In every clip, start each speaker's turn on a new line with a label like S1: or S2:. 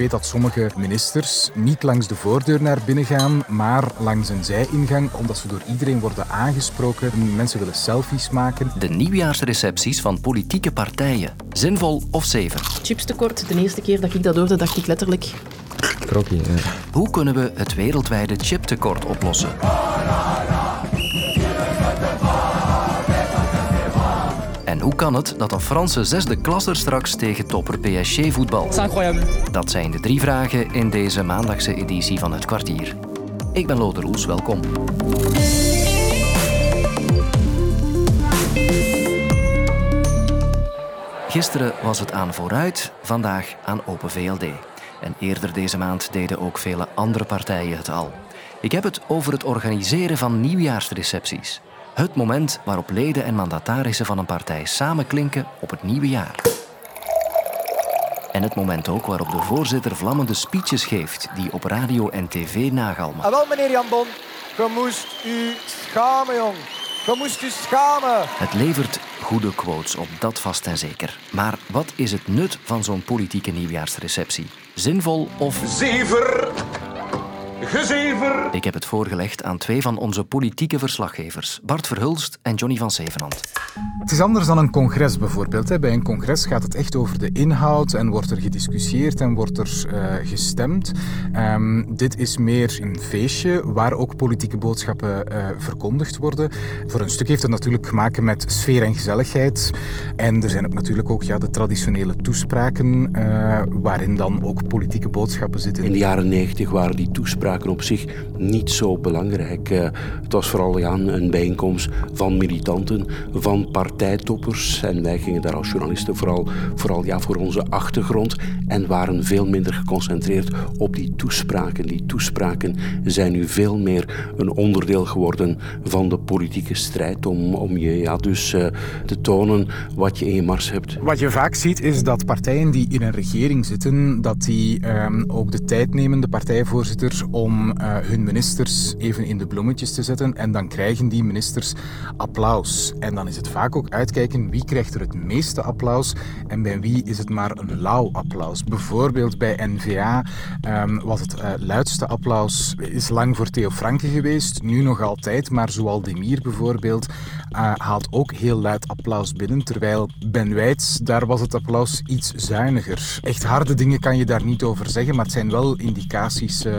S1: weet dat sommige ministers niet langs de voordeur naar binnen gaan, maar langs een zijingang, omdat ze door iedereen worden aangesproken. Mensen willen selfies maken.
S2: De nieuwjaarsrecepties van politieke partijen. Zinvol of zeven?
S3: Chipstekort, de eerste keer dat ik dat hoorde, dacht ik letterlijk...
S4: Krokkie, ja.
S2: Hoe kunnen we het wereldwijde chiptekort oplossen? Hoe kan het dat een Franse zesde klasser straks tegen topper PSG voetbalt? Dat zijn de drie vragen in deze maandagse editie van Het Kwartier. Ik ben Lode Roels, welkom. Gisteren was het aan vooruit, vandaag aan Open VLD. En eerder deze maand deden ook vele andere partijen het al. Ik heb het over het organiseren van nieuwjaarsrecepties. Het moment waarop leden en mandatarissen van een partij samenklinken op het nieuwe jaar. En het moment ook waarop de voorzitter vlammende speeches geeft die op radio en tv nagalmen.
S5: Ah, wel, meneer Jan Bon, je moest u schamen, jong. Je moest u schamen.
S2: Het levert goede quotes op, dat vast en zeker. Maar wat is het nut van zo'n politieke nieuwjaarsreceptie? Zinvol of
S6: Zever. Gezever.
S2: Ik heb het voorgelegd aan twee van onze politieke verslaggevers, Bart Verhulst en Johnny van Zevenand.
S1: Het is anders dan een congres bijvoorbeeld. hè. Bij een congres gaat het echt over de inhoud en wordt er gediscussieerd en wordt er eh, gestemd. Ehm, dit is meer een feestje waar ook politieke boodschappen eh, verkondigd worden. Voor een stuk heeft het natuurlijk te maken met sfeer en gezelligheid. En er zijn ook natuurlijk ook ja, de traditionele toespraken eh, waarin dan ook politieke boodschappen zitten.
S7: In de jaren 90 waren die toespraken op zich niet zo belangrijk. Eh, het was vooral ja, een bijeenkomst van militanten, van partijtoppers. En wij gingen daar als journalisten vooral, vooral ja, voor onze achtergrond en waren veel minder geconcentreerd op die toespraken. Die toespraken zijn nu veel meer een onderdeel geworden van de politieke strijd om, om je ja, dus eh, te tonen wat je in je mars hebt.
S1: Wat je vaak ziet is dat partijen die in een regering zitten, dat die ehm, ook de tijd nemen, de partijvoorzitter, om eh, hun ministers even in de bloemetjes te zetten. En dan krijgen die ministers applaus. En dan is het vaak ook uitkijken wie krijgt er het meeste applaus en bij wie is het maar een lauw applaus. Bijvoorbeeld bij NVA ehm, was het eh, luidste applaus is lang voor Theo Franke geweest, nu nog altijd, maar Zoal Demir bijvoorbeeld eh, haalt ook heel luid applaus binnen, terwijl Ben Wijts, daar was het applaus iets zuiniger. Echt harde dingen kan je daar niet over zeggen, maar het zijn wel indicaties eh,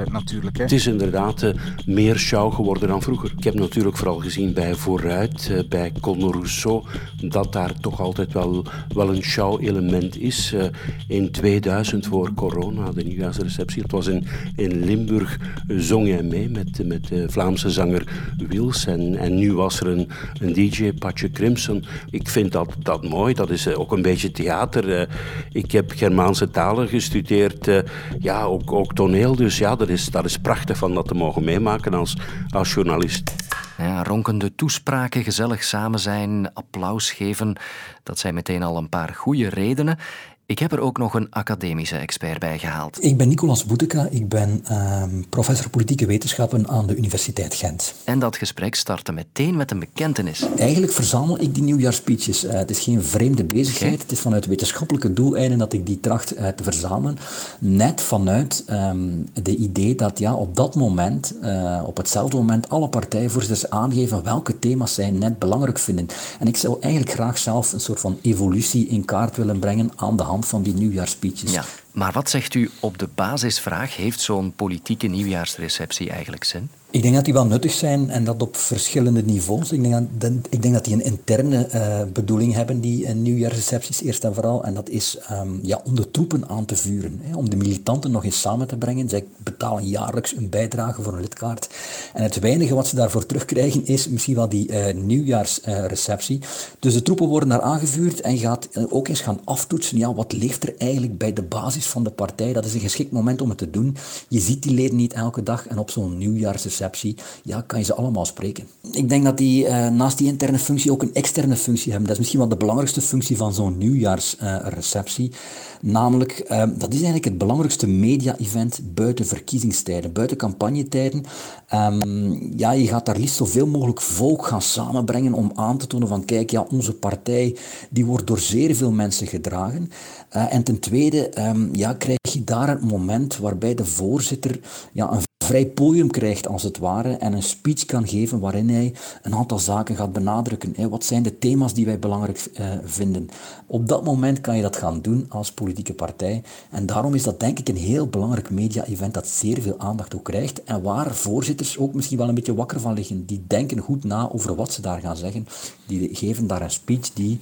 S7: Het is inderdaad eh, meer show geworden dan vroeger. Ik heb natuurlijk vooral gezien bij Vooruit, eh, bij Conor Rousseau, dat daar toch altijd wel, wel een show-element is. Eh, in 2000 voor corona, de nieuwjaarsreceptie, het was in, in Limburg, zong jij mee met, met de Vlaamse zanger Wils. En, en nu was er een, een DJ, Patje Crimson. Ik vind dat, dat mooi, dat is ook een beetje theater. Ik heb Germaanse talen gestudeerd, ja, ook, ook toneel. Dus ja, dat is, dat is prachtig van dat te mogen meemaken als, als journalist.
S2: Ja, ronkende toespraken, gezellig samen zijn, applaus geven, dat zijn meteen al een paar goede redenen. Ik heb er ook nog een academische expert bij gehaald.
S8: Ik ben Nicolas Boeteka, ik ben ehm, professor politieke wetenschappen aan de Universiteit Gent.
S2: En dat gesprek startte meteen met een bekentenis.
S8: Eigenlijk verzamel ik die nieuwjaarspeeches. Eh, het is geen vreemde bezigheid, het is vanuit wetenschappelijke doeleinden dat ik die tracht eh, te verzamelen. Net vanuit ehm, de idee dat ja, op dat moment, eh, op hetzelfde moment, alle partijvoorzitters aangeven welke thema's zij net belangrijk vinden. En ik zou eigenlijk graag zelf een soort van evolutie in kaart willen brengen aan de hand van die nieuwjaarspeeches.
S2: Ja, maar wat zegt u op de basisvraag? Heeft zo'n politieke nieuwjaarsreceptie eigenlijk zin?
S8: Ik denk dat die wel nuttig zijn en dat op verschillende niveaus. Ik denk dat, ik denk dat die een interne eh, bedoeling hebben, die uh, nieuwjaarsrecepties eerst en vooral. En dat is ehm, ja, om de troepen aan te vuren. Hè, om de militanten nog eens samen te brengen. Zij betalen jaarlijks een bijdrage voor een lidkaart. En het weinige wat ze daarvoor terugkrijgen is misschien wel die eh, nieuwjaarsreceptie. dus de troepen worden daar aangevuurd en gaat eh, ook eens gaan aftoetsen. Ja, wat leeft er eigenlijk bij de basis van de partij? Dat is een geschikt moment om het te doen. Je ziet die leden niet elke dag en op zo'n nieuwjaarsreceptie ja, kan je ze allemaal spreken. Ik denk dat die eh, naast die interne functie ook een externe functie hebben. Dat is misschien wel de belangrijkste functie van zo'n nieuwjaarsreceptie. Namelijk, eh, dat is eigenlijk het belangrijkste media-event buiten verkiezingstijden, buiten campagnetijden. Ehm, ja, je gaat daar liefst zoveel mogelijk volk gaan samenbrengen om aan te tonen van kijk, ja, onze partij die wordt door zeer veel mensen gedragen. Eh, en ten tweede, ehm, ja, krijg je daar het moment waarbij de voorzitter ja, een vrij podium krijgt, als het ware, en een speech kan geven waarin hij een aantal zaken gaat benadrukken. Wat zijn de thema's die wij belangrijk uh, vinden? Op dat moment kan je dat gaan doen als politieke partij. En daarom is dat denk ik een heel belangrijk media-event dat zeer veel aandacht ook krijgt en waar voorzitters ook misschien wel een beetje wakker van liggen. Die denken goed na over wat ze daar gaan zeggen. Die geven daar een speech die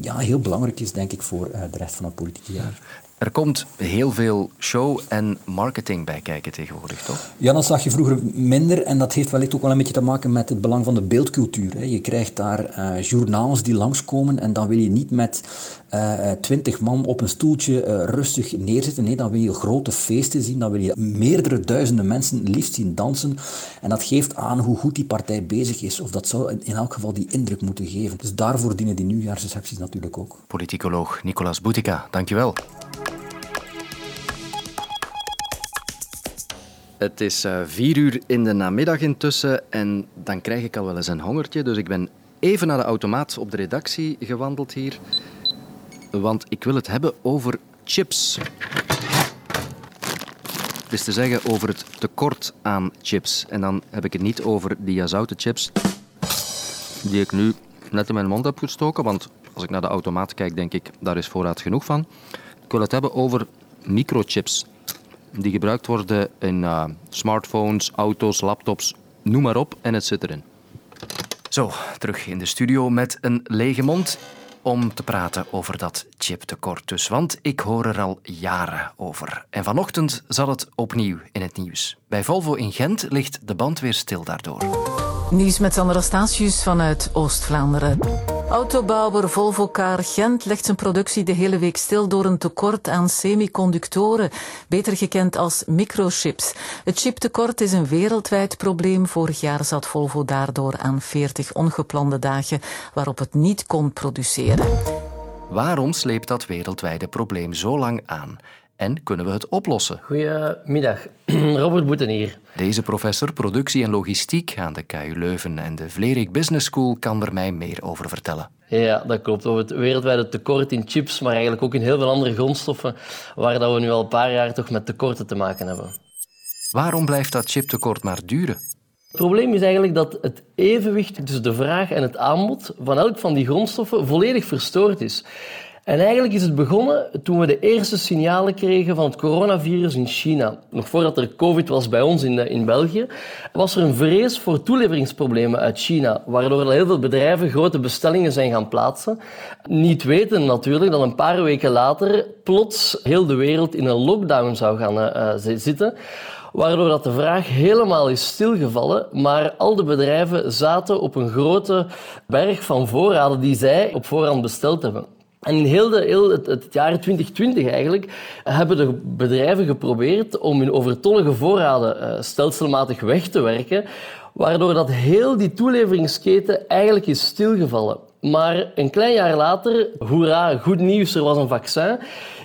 S8: ja, heel belangrijk is, denk ik, voor uh, de rest van het politieke jaar.
S2: Er komt heel veel show en marketing bij kijken tegenwoordig, toch?
S8: Ja, dat zag je vroeger minder. En dat heeft wellicht ook wel een beetje te maken met het belang van de beeldcultuur. Je krijgt daar uh, journaals die langskomen en dan wil je niet met eh, twintig man op een stoeltje uh, rustig neerzitten. Nee, dan wil je grote feesten zien. Dan wil je meerdere duizenden mensen liefst zien dansen. En dat geeft aan hoe goed die partij bezig is. Of dat zou in elk geval die indruk moeten geven. Dus daarvoor dienen die nieuwjaarsrecepties natuurlijk ook.
S2: Politicoloog Nicolas Boutica, dankjewel. Het is uh, vier uur in de namiddag intussen en dan krijg ik al wel eens een hongertje. Dus ik ben even naar de automaat op de redactie gewandeld hier. Want ik wil het hebben over chips. Het is te zeggen over het tekort aan chips. En dan heb ik het niet over die zoute chips die ik nu net in mijn mond heb gestoken. Want als ik naar de automaat kijk, denk ik, daar is voorraad genoeg van. Ik wil het hebben over microchips die gebruikt worden in uh, smartphones, auto's, laptops, noem maar op, en het zit erin. Zo, terug in de studio met een lege mond om te praten over dat chiptekort dus. Want ik hoor er al jaren over. En vanochtend zat het opnieuw in het nieuws. Bij Volvo in Gent ligt de band weer stil daardoor.
S4: Nieuws met Sandra Statius vanuit Oost-Vlaanderen. Autobouwer Volvo Car Gent legt zijn productie de hele week stil door een tekort aan semiconductoren, beter gekend als microchips. Het chiptekort is een wereldwijd probleem. Vorig jaar zat Volvo daardoor aan 40 ongeplande dagen waarop het niet kon produceren.
S2: Waarom sleept dat wereldwijde probleem zo lang aan? En kunnen we het oplossen?
S9: Goedemiddag, Robert Boeten hier.
S2: Deze professor productie en logistiek aan de KU Leuven en de Vlerik Business School kan er mij meer over vertellen.
S9: Ja, dat klopt. Over het wereldwijde tekort in chips, maar eigenlijk ook in heel veel andere grondstoffen, waar dat we nu al een paar jaar toch met tekorten te maken hebben.
S2: Waarom blijft dat chiptekort maar duren?
S9: Het probleem is eigenlijk dat het evenwicht tussen de vraag en het aanbod van elk van die grondstoffen volledig verstoord is. En eigenlijk is het begonnen toen we de eerste signalen kregen van het coronavirus in China. Nog voordat er COVID was bij ons in, in België, was er een vrees voor toeleveringsproblemen uit China, waardoor heel veel bedrijven grote bestellingen zijn gaan plaatsen. Niet weten natuurlijk dat een paar weken later plots heel de wereld in een lockdown zou gaan uh, zitten waardoor dat de vraag helemaal is stilgevallen, maar al de bedrijven zaten op een grote berg van voorraden die zij op voorhand besteld hebben. En in heel, het, het, jaar 2020 eigenlijk hebben de bedrijven geprobeerd om hun overtollige voorraden uh, stelselmatig weg te werken, waardoor dat heel die toeleveringsketen eigenlijk is stilgevallen. Maar een klein jaar later, hoera, goed nieuws, er was een vaccin,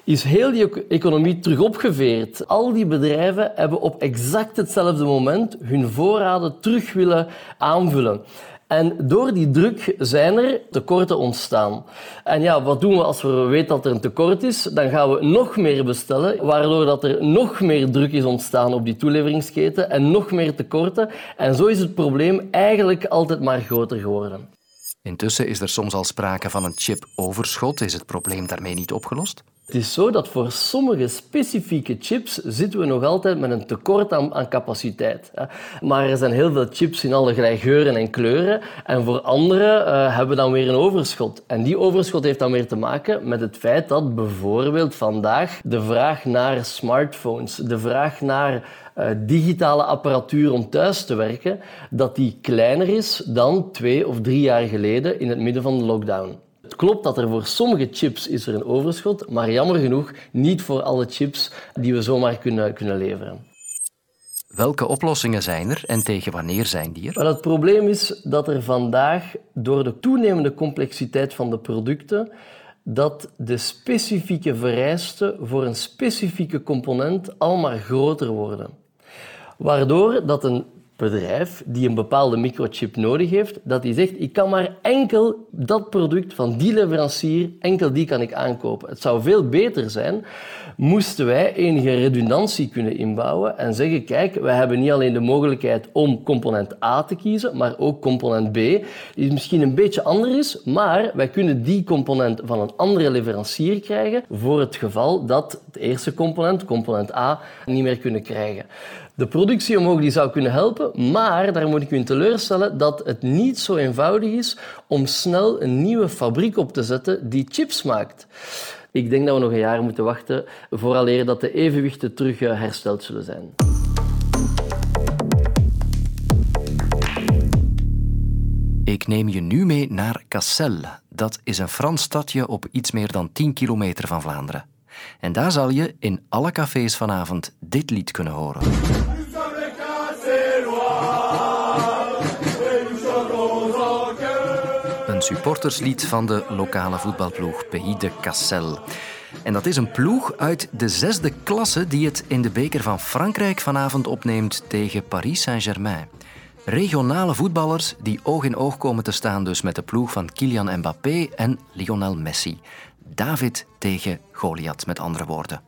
S9: is heel die economie terug opgeveerd. Al die bedrijven hebben op exact hetzelfde moment hun voorraden terug willen aanvullen. En door die druk zijn er tekorten ontstaan. En ja, wat doen we als we weten dat er een tekort is? Dan gaan we nog meer bestellen, waardoor dat er nog meer druk is ontstaan op die toeleveringsketen en nog meer tekorten. En zo is het probleem eigenlijk altijd maar groter geworden.
S2: Intussen is er soms al sprake van een chipoverschot. Is het probleem daarmee niet opgelost?
S9: Het is zo dat voor sommige specifieke chips zitten we nog altijd met een tekort aan, aan capaciteit. Maar er zijn heel veel chips in allerlei geuren en kleuren. En voor andere uh, hebben we dan weer een overschot. En die overschot heeft dan weer te maken met het feit dat bijvoorbeeld vandaag de vraag naar smartphones, de vraag naar uh, digitale apparatuur om thuis te werken, dat die kleiner is dan twee of drie jaar geleden in het midden van de lockdown. Het klopt dat er voor sommige chips is er een overschot, maar jammer genoeg niet voor alle chips die we zomaar kunnen, kunnen leveren.
S2: Welke oplossingen zijn er en tegen wanneer zijn die er?
S9: Wel, het probleem is dat er vandaag door de toenemende complexiteit van de producten dat de specifieke vereisten voor een specifieke component al maar groter worden. Waardoor dat een bedrijf die een bepaalde microchip nodig heeft, dat die zegt, ik kan maar enkel dat product van die leverancier, enkel die kan ik aankopen. Het zou veel beter zijn, moesten wij enige redundantie kunnen inbouwen en zeggen, kijk, wij hebben niet alleen de mogelijkheid om component A te kiezen, maar ook component B, die misschien een beetje anders is, maar wij kunnen die component van een andere leverancier krijgen voor het geval dat het eerste component, component A, niet meer kunnen krijgen. De productie omhoog die zou kunnen helpen, maar daar moet ik u in teleurstellen dat het niet zo eenvoudig is om snel een nieuwe fabriek op te zetten die chips maakt. Ik denk dat we nog een jaar moeten wachten vooraleer dat de evenwichten terug eh, hersteld zullen zijn.
S2: Ik neem je nu mee naar Cassel. Dat is een Frans stadje op iets meer dan 10 kilometer van Vlaanderen. En daar zal je in alle cafés vanavond dit lied kunnen horen. Een supporterslied van de lokale voetbalploeg Pays de Cassel. En dat is een ploeg uit de zesde klasse die het in de beker van Frankrijk vanavond opneemt tegen Paris Saint-Germain. Regionale voetballers die oog in oog komen te staan dus met de ploeg van Kylian Mbappé en Lionel Messi. David tegen Goliath, met andere woorden.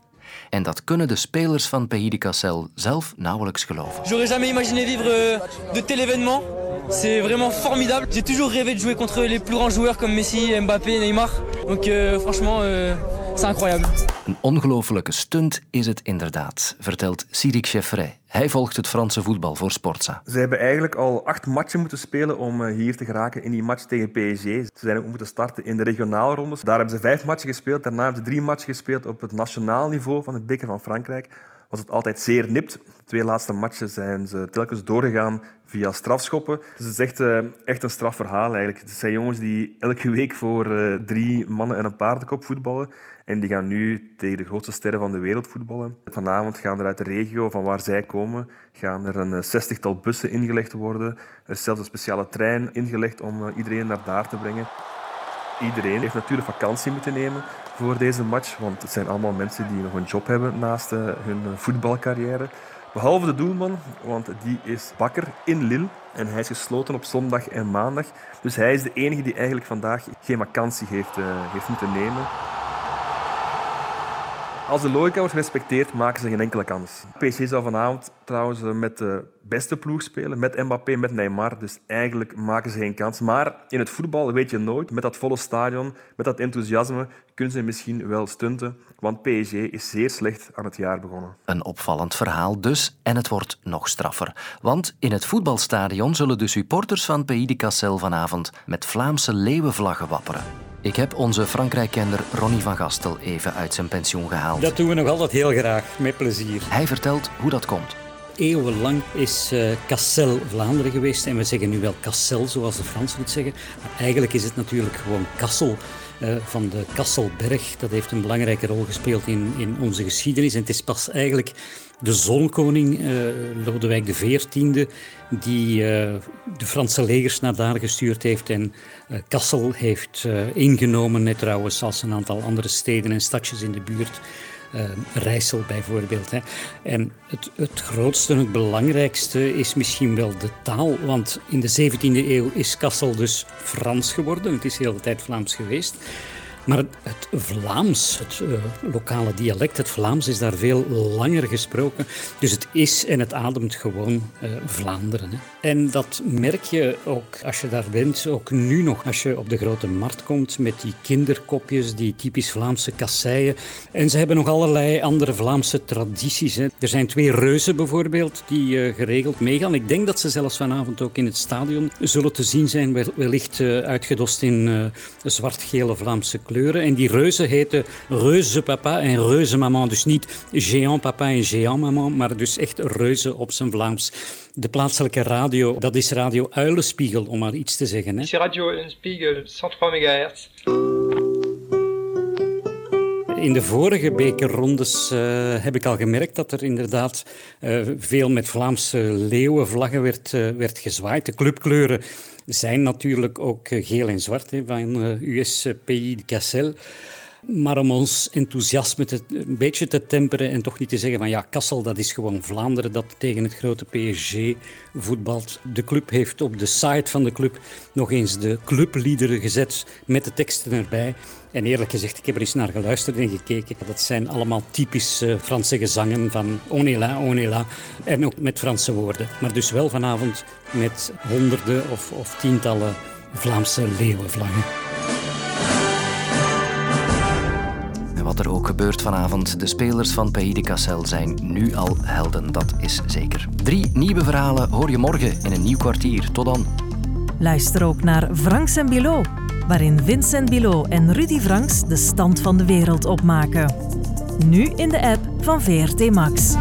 S2: En dat kunnen de spelers van Pays de Cassel zelf nauwelijks geloven.
S10: J'aurais jamais imaginé vivre euh, de tel événement. C'est vraiment formidable. J'ai toujours rêvé de jouer contre les plus grands joueurs comme Messi, Mbappé, Neymar. Donc euh, franchement, euh, c'est incroyable.
S2: Een ongelofelijke stunt is het inderdaad, vertelt Cyril Chefferet. Hij volgt het Franse voetbal voor Sportza.
S11: Ze hebben eigenlijk al acht matchen moeten spelen om eh, hier te geraken in die match tegen PSG. Ze zijn ook moeten starten in de regionale rondes. Daar hebben ze vijf matchen gespeeld. Daarna hebben ze drie matchen gespeeld op het nationaal niveau van het beker van Frankrijk. Was het altijd zeer nipt. De twee laatste matchen zijn ze telkens doorgegaan via strafschoppen. Dus het is echt, uh, echt een strafverhaal eigenlijk. Het zijn jongens die elke week voor uh, drie mannen en een paardenkop voetballen. En die gaan nu tegen de grootste sterren van de wereld voetballen. Vanavond gaan er uit de regio van waar zij komen, gaan er een zestigtal bussen ingelegd worden. Er is zelfs een speciale trein ingelegd om iedereen naar daar te brengen. Iedereen heeft natuurlijk vakantie moeten nemen voor deze match, want het zijn allemaal mensen die nog een job hebben naast hun voetbalcarrière. Behalve de doelman, want die is bakker in Lille. En hij is gesloten op zondag en maandag. Dus hij is de enige die eigenlijk vandaag geen vakantie heeft, uh, heeft moeten nemen. Als de logica wordt gerespecteerd, maken ze geen enkele kans. PSG zou vanavond trouwens met de beste ploeg spelen, met Mbappé, met Neymar. Dus eigenlijk maken ze geen kans. Maar in het voetbal weet je nooit, met dat volle stadion, met dat enthousiasme, kunnen ze misschien wel stunten. Want PSG is zeer slecht aan het jaar begonnen.
S2: Een opvallend verhaal dus, en het wordt nog straffer. Want in het voetbalstadion zullen de supporters van Pays de Cassel vanavond met Vlaamse leeuwenvlaggen wapperen. Ik heb onze Frankrijk-kender Ronnie van Gastel even uit zijn pensioen gehaald.
S12: Dat doen we nog altijd heel graag, met plezier.
S2: Hij vertelt hoe dat komt.
S12: Eeuwenlang is uh, Cassel Vlaanderen geweest en we zeggen nu wel Cassel, zoals de Fransen het zeggen. Maar eigenlijk is het natuurlijk gewoon Kassel. Uh, van de Kasselberg. Dat heeft een belangrijke rol gespeeld in, in onze geschiedenis. En het is pas eigenlijk de zonkoning, uh, Lodewijk XIV, die uh, de Franse legers naar daar gestuurd heeft en Kassel heeft ingenomen, net trouwens als een aantal andere steden en stadjes in de buurt. Uh, Rijssel bijvoorbeeld. Hè. En het, het grootste en het belangrijkste is misschien wel de taal. Want in de 17e eeuw is Kassel dus Frans geworden. Het is de hele tijd Vlaams geweest. Maar het Vlaams, het uh, lokale dialect, het Vlaams is daar veel langer gesproken. Dus het is en het ademt gewoon uh, Vlaanderen. Hè. En dat merk je ook als je daar bent, ook nu nog. Als je op de grote markt komt met die kinderkopjes, die typisch Vlaamse kasseien. En ze hebben nog allerlei andere Vlaamse tradities. Hè. Er zijn twee reuzen bijvoorbeeld die uh, geregeld meegaan. Ik denk dat ze zelfs vanavond ook in het stadion zullen te zien zijn, wellicht uitgedost in zwart-gele Vlaamse. En die reuzen heten reuze papa en reuze maman. Dus niet géant papa en géant maman, maar dus echt reuzen op zijn Vlaams. De plaatselijke radio, dat is Radio Uilenspiegel, om maar iets te zeggen. Hè.
S13: Radio Uilenspiegel, 103 MHz.
S12: In de vorige bekerrondes uh, heb ik al gemerkt dat er inderdaad uh, veel met Vlaamse leeuwenvlaggen werd, uh, werd gezwaaid. De clubkleuren zijn natuurlijk ook geel en zwart hè, van US Pays de Cassel. Maar om ons enthousiasme een beetje te temperen en toch niet te zeggen van ja, Kassel dat is gewoon Vlaanderen dat tegen het grote PSG voetbalt. De club heeft op de site van de club nog eens de clubliederen gezet met de teksten erbij. En eerlijk gezegd, ik heb er eens naar geluisterd en gekeken. Dat zijn allemaal typisch Franse gezangen van Onela, Onela. En ook met Franse woorden. Maar dus wel vanavond met honderden of, of tientallen Vlaamse leeuwenvlaggen.
S2: Wat er ook gebeurt vanavond, de spelers van Pays de Cassel zijn nu al helden, dat is zeker. Drie nieuwe verhalen hoor je morgen in een nieuw kwartier. Tot dan.
S14: Luister ook naar Franks en Bilot, waarin Vincent Bilot en Rudy Franks de stand van de wereld opmaken. Nu in de app van VRT Max.